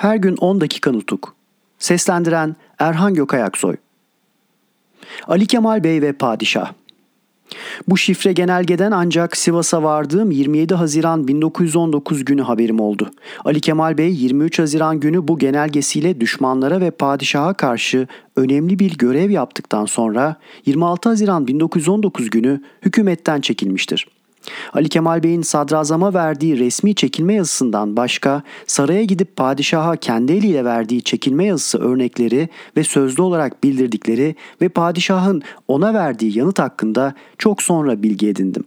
Her gün 10 dakika nutuk. Seslendiren Erhan Gökayaksoy. Ali Kemal Bey ve Padişah. Bu şifre genelgeden ancak Sivas'a vardığım 27 Haziran 1919 günü haberim oldu. Ali Kemal Bey 23 Haziran günü bu genelgesiyle düşmanlara ve padişaha karşı önemli bir görev yaptıktan sonra 26 Haziran 1919 günü hükümetten çekilmiştir. Ali Kemal Bey'in sadrazama verdiği resmi çekilme yazısından başka saraya gidip padişaha kendi eliyle verdiği çekilme yazısı örnekleri ve sözlü olarak bildirdikleri ve padişahın ona verdiği yanıt hakkında çok sonra bilgi edindim.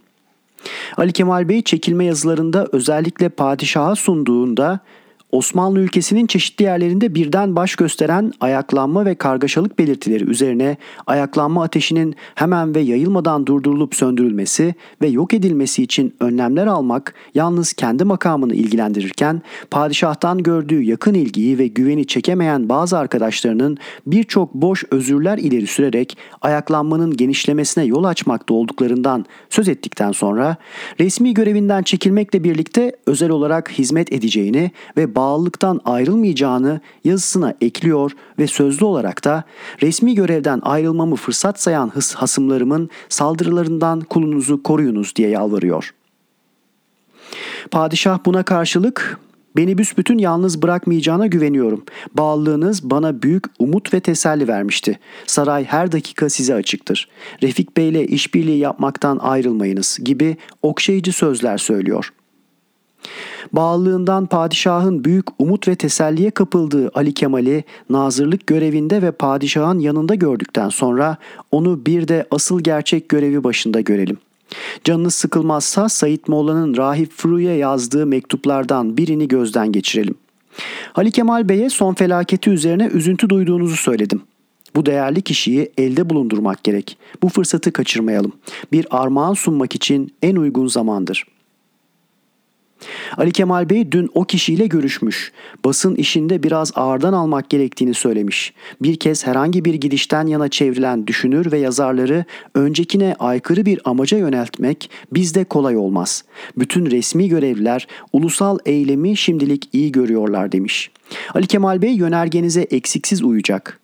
Ali Kemal Bey çekilme yazılarında özellikle padişaha sunduğunda Osmanlı ülkesinin çeşitli yerlerinde birden baş gösteren ayaklanma ve kargaşalık belirtileri üzerine ayaklanma ateşinin hemen ve yayılmadan durdurulup söndürülmesi ve yok edilmesi için önlemler almak yalnız kendi makamını ilgilendirirken padişahtan gördüğü yakın ilgiyi ve güveni çekemeyen bazı arkadaşlarının birçok boş özürler ileri sürerek ayaklanmanın genişlemesine yol açmakta olduklarından söz ettikten sonra resmi görevinden çekilmekle birlikte özel olarak hizmet edeceğini ve bağlılıktan ayrılmayacağını yazısına ekliyor ve sözlü olarak da resmi görevden ayrılmamı fırsat sayan hasımlarımın saldırılarından kulunuzu koruyunuz diye yalvarıyor. Padişah buna karşılık Beni büsbütün yalnız bırakmayacağına güveniyorum. Bağlılığınız bana büyük umut ve teselli vermişti. Saray her dakika size açıktır. Refik Bey ile işbirliği yapmaktan ayrılmayınız gibi okşayıcı sözler söylüyor.'' Bağlılığından padişahın büyük umut ve teselliye kapıldığı Ali Kemal'i nazırlık görevinde ve padişahın yanında gördükten sonra onu bir de asıl gerçek görevi başında görelim. Canınız sıkılmazsa Said Molla'nın Rahip Fru'ya yazdığı mektuplardan birini gözden geçirelim. Ali Kemal Bey'e son felaketi üzerine üzüntü duyduğunuzu söyledim. Bu değerli kişiyi elde bulundurmak gerek. Bu fırsatı kaçırmayalım. Bir armağan sunmak için en uygun zamandır.'' Ali Kemal Bey dün o kişiyle görüşmüş. Basın işinde biraz ağırdan almak gerektiğini söylemiş. Bir kez herhangi bir gidişten yana çevrilen düşünür ve yazarları öncekine aykırı bir amaca yöneltmek bizde kolay olmaz. Bütün resmi görevliler ulusal eylemi şimdilik iyi görüyorlar demiş. Ali Kemal Bey yönergenize eksiksiz uyacak.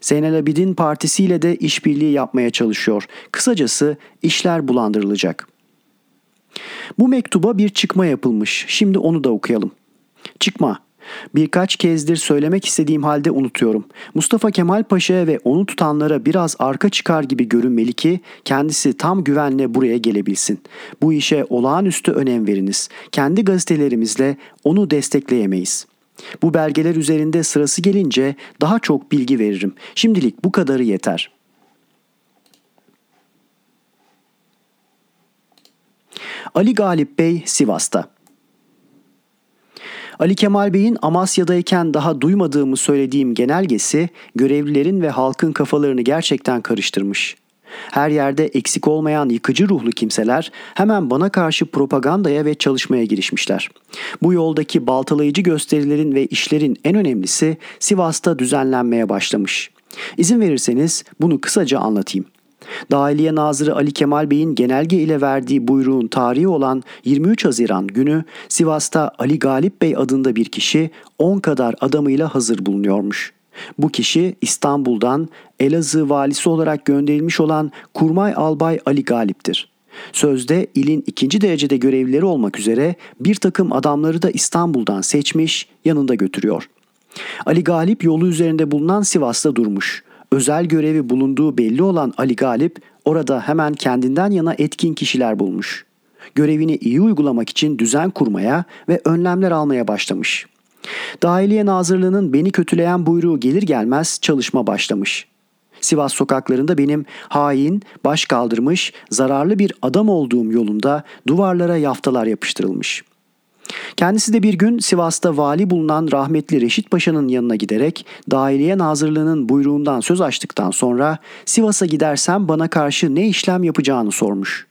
Zeynel Abidin partisiyle de işbirliği yapmaya çalışıyor. Kısacası işler bulandırılacak.'' Bu mektuba bir çıkma yapılmış. Şimdi onu da okuyalım. Çıkma. Birkaç kezdir söylemek istediğim halde unutuyorum. Mustafa Kemal Paşa'ya ve onu tutanlara biraz arka çıkar gibi görünmeli ki kendisi tam güvenle buraya gelebilsin. Bu işe olağanüstü önem veriniz. Kendi gazetelerimizle onu destekleyemeyiz. Bu belgeler üzerinde sırası gelince daha çok bilgi veririm. Şimdilik bu kadarı yeter. Ali Galip Bey Sivas'ta. Ali Kemal Bey'in Amasya'dayken daha duymadığımı söylediğim genelgesi görevlilerin ve halkın kafalarını gerçekten karıştırmış. Her yerde eksik olmayan yıkıcı ruhlu kimseler hemen bana karşı propagandaya ve çalışmaya girişmişler. Bu yoldaki baltalayıcı gösterilerin ve işlerin en önemlisi Sivas'ta düzenlenmeye başlamış. İzin verirseniz bunu kısaca anlatayım. Dahiliye Nazırı Ali Kemal Bey'in genelge ile verdiği buyruğun tarihi olan 23 Haziran günü Sivas'ta Ali Galip Bey adında bir kişi 10 kadar adamıyla hazır bulunuyormuş. Bu kişi İstanbul'dan Elazığ valisi olarak gönderilmiş olan Kurmay Albay Ali Galip'tir. Sözde ilin ikinci derecede görevlileri olmak üzere bir takım adamları da İstanbul'dan seçmiş yanında götürüyor. Ali Galip yolu üzerinde bulunan Sivas'ta durmuş özel görevi bulunduğu belli olan Ali Galip orada hemen kendinden yana etkin kişiler bulmuş. Görevini iyi uygulamak için düzen kurmaya ve önlemler almaya başlamış. Dahiliye Nazırlığı'nın beni kötüleyen buyruğu gelir gelmez çalışma başlamış. Sivas sokaklarında benim hain, baş kaldırmış, zararlı bir adam olduğum yolunda duvarlara yaftalar yapıştırılmış.'' Kendisi de bir gün Sivas'ta vali bulunan rahmetli Reşit Paşa'nın yanına giderek Dahiliye Nazırlığı'nın buyruğundan söz açtıktan sonra Sivas'a gidersem bana karşı ne işlem yapacağını sormuş.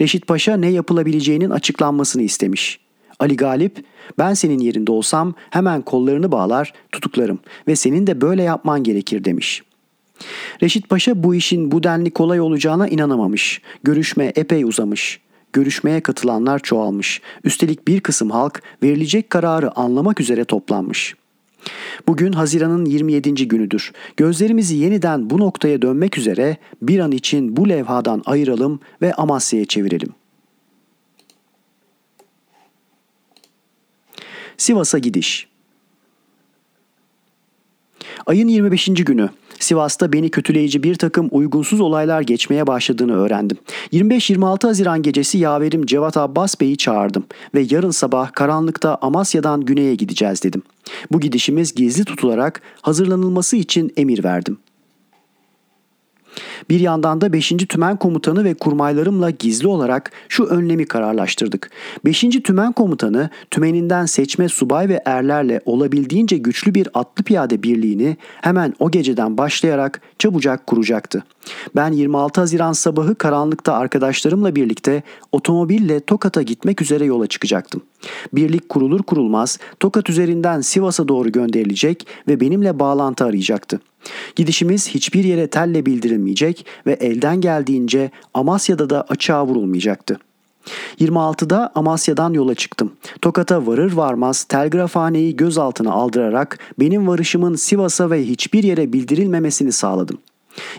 Reşit Paşa ne yapılabileceğinin açıklanmasını istemiş. Ali Galip, ben senin yerinde olsam hemen kollarını bağlar, tutuklarım ve senin de böyle yapman gerekir demiş.'' Reşit Paşa bu işin bu denli kolay olacağına inanamamış. Görüşme epey uzamış. Görüşmeye katılanlar çoğalmış. Üstelik bir kısım halk verilecek kararı anlamak üzere toplanmış. Bugün Haziran'ın 27. günüdür. Gözlerimizi yeniden bu noktaya dönmek üzere bir an için bu levhadan ayıralım ve Amasya'ya çevirelim. Sivas'a gidiş. Ayın 25. günü Sivas'ta beni kötüleyici bir takım uygunsuz olaylar geçmeye başladığını öğrendim. 25-26 Haziran gecesi yaverim Cevat Abbas Bey'i çağırdım ve yarın sabah karanlıkta Amasya'dan güneye gideceğiz dedim. Bu gidişimiz gizli tutularak hazırlanılması için emir verdim. Bir yandan da 5. Tümen Komutanı ve kurmaylarımla gizli olarak şu önlemi kararlaştırdık. 5. Tümen Komutanı tümeninden seçme subay ve erlerle olabildiğince güçlü bir atlı piyade birliğini hemen o geceden başlayarak çabucak kuracaktı. Ben 26 Haziran sabahı karanlıkta arkadaşlarımla birlikte otomobille Tokat'a gitmek üzere yola çıkacaktım. Birlik kurulur kurulmaz Tokat üzerinden Sivas'a doğru gönderilecek ve benimle bağlantı arayacaktı. Gidişimiz hiçbir yere telle bildirilmeyecek ve elden geldiğince Amasya'da da açığa vurulmayacaktı. 26'da Amasya'dan yola çıktım. Tokat'a varır varmaz telgrafhaneyi gözaltına aldırarak benim varışımın Sivas'a ve hiçbir yere bildirilmemesini sağladım.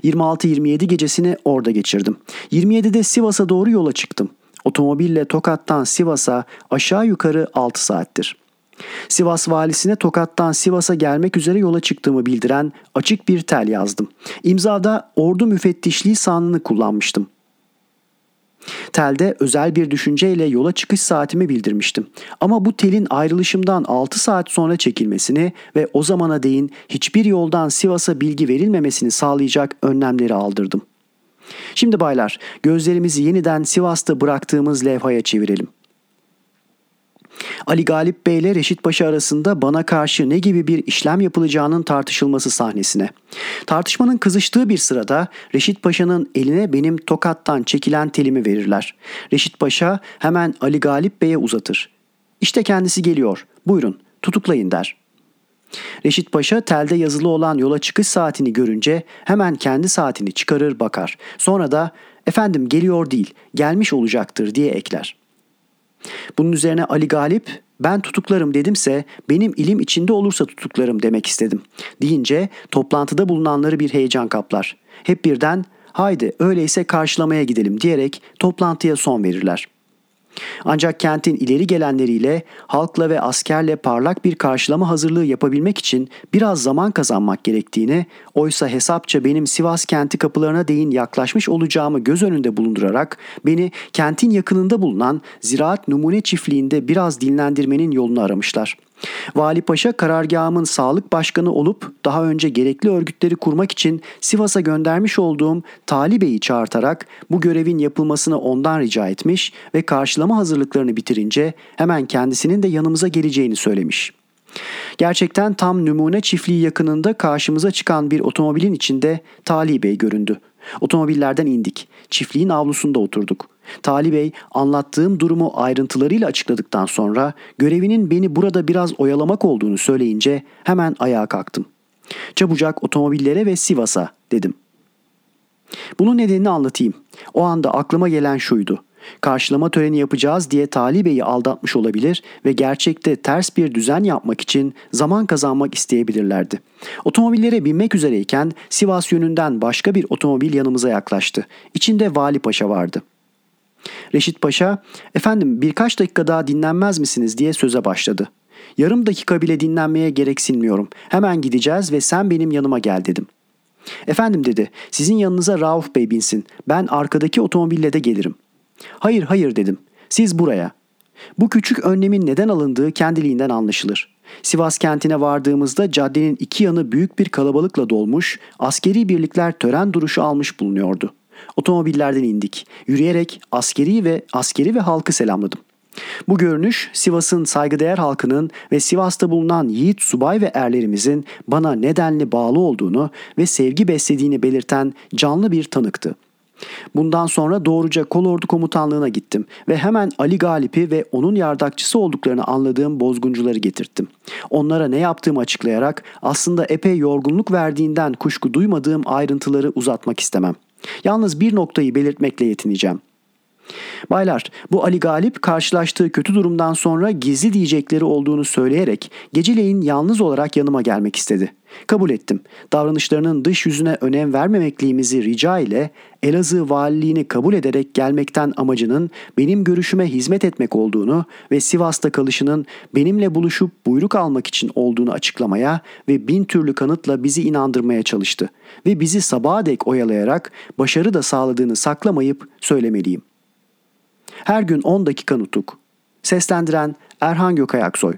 26-27 gecesini orada geçirdim. 27'de Sivas'a doğru yola çıktım. Otomobille Tokat'tan Sivas'a aşağı yukarı 6 saattir. Sivas valisine Tokat'tan Sivas'a gelmek üzere yola çıktığımı bildiren açık bir tel yazdım. İmzada ordu müfettişliği sanını kullanmıştım. Telde özel bir düşünceyle yola çıkış saatimi bildirmiştim. Ama bu telin ayrılışımdan 6 saat sonra çekilmesini ve o zamana değin hiçbir yoldan Sivas'a bilgi verilmemesini sağlayacak önlemleri aldırdım. Şimdi baylar gözlerimizi yeniden Sivas'ta bıraktığımız levhaya çevirelim.'' Ali Galip Bey ile Reşit Paşa arasında bana karşı ne gibi bir işlem yapılacağının tartışılması sahnesine. Tartışmanın kızıştığı bir sırada Reşit Paşa'nın eline benim tokattan çekilen telimi verirler. Reşit Paşa hemen Ali Galip Bey'e uzatır. İşte kendisi geliyor. Buyurun tutuklayın der. Reşit Paşa telde yazılı olan yola çıkış saatini görünce hemen kendi saatini çıkarır bakar. Sonra da efendim geliyor değil gelmiş olacaktır diye ekler.'' Bunun üzerine Ali Galip ben tutuklarım dedimse benim ilim içinde olursa tutuklarım demek istedim. Deyince toplantıda bulunanları bir heyecan kaplar. Hep birden haydi öyleyse karşılamaya gidelim diyerek toplantıya son verirler. Ancak kentin ileri gelenleriyle halkla ve askerle parlak bir karşılama hazırlığı yapabilmek için biraz zaman kazanmak gerektiğini, oysa hesapça benim Sivas kenti kapılarına değin yaklaşmış olacağımı göz önünde bulundurarak beni kentin yakınında bulunan Ziraat Numune Çiftliği'nde biraz dinlendirmenin yolunu aramışlar.'' Vali Paşa karargahımın sağlık başkanı olup daha önce gerekli örgütleri kurmak için Sivas'a göndermiş olduğum Tali Bey'i çağırtarak bu görevin yapılmasını ondan rica etmiş ve karşılama hazırlıklarını bitirince hemen kendisinin de yanımıza geleceğini söylemiş. Gerçekten tam numune çiftliği yakınında karşımıza çıkan bir otomobilin içinde Tali Bey göründü. Otomobillerden indik. Çiftliğin avlusunda oturduk. Tali Bey anlattığım durumu ayrıntılarıyla açıkladıktan sonra görevinin beni burada biraz oyalamak olduğunu söyleyince hemen ayağa kalktım. Çabucak otomobillere ve Sivas'a dedim. Bunun nedenini anlatayım. O anda aklıma gelen şuydu. Karşılama töreni yapacağız diye Tali Bey'i aldatmış olabilir ve gerçekte ters bir düzen yapmak için zaman kazanmak isteyebilirlerdi. Otomobillere binmek üzereyken Sivas yönünden başka bir otomobil yanımıza yaklaştı. İçinde Vali Paşa vardı. Reşit Paşa, efendim birkaç dakika daha dinlenmez misiniz diye söze başladı. Yarım dakika bile dinlenmeye gereksinmiyorum. Hemen gideceğiz ve sen benim yanıma gel dedim. Efendim dedi, sizin yanınıza Rauf Bey binsin. Ben arkadaki otomobille de gelirim. Hayır hayır dedim. Siz buraya. Bu küçük önlemin neden alındığı kendiliğinden anlaşılır. Sivas kentine vardığımızda caddenin iki yanı büyük bir kalabalıkla dolmuş, askeri birlikler tören duruşu almış bulunuyordu. Otomobillerden indik. Yürüyerek askeri ve askeri ve halkı selamladım. Bu görünüş Sivas'ın saygıdeğer halkının ve Sivas'ta bulunan yiğit subay ve erlerimizin bana nedenli bağlı olduğunu ve sevgi beslediğini belirten canlı bir tanıktı. Bundan sonra doğruca kolordu komutanlığına gittim ve hemen Ali Galip'i ve onun yardakçısı olduklarını anladığım bozguncuları getirttim. Onlara ne yaptığımı açıklayarak aslında epey yorgunluk verdiğinden kuşku duymadığım ayrıntıları uzatmak istemem. Yalnız bir noktayı belirtmekle yetineceğim. Baylar, bu Ali Galip karşılaştığı kötü durumdan sonra gizli diyecekleri olduğunu söyleyerek geceleyin yalnız olarak yanıma gelmek istedi. Kabul ettim. Davranışlarının dış yüzüne önem vermemekliğimizi rica ile Elazığ valiliğini kabul ederek gelmekten amacının benim görüşüme hizmet etmek olduğunu ve Sivas'ta kalışının benimle buluşup buyruk almak için olduğunu açıklamaya ve bin türlü kanıtla bizi inandırmaya çalıştı. Ve bizi sabaha dek oyalayarak başarı da sağladığını saklamayıp söylemeliyim. Her gün 10 dakika nutuk. Seslendiren Erhan Gökayaksoy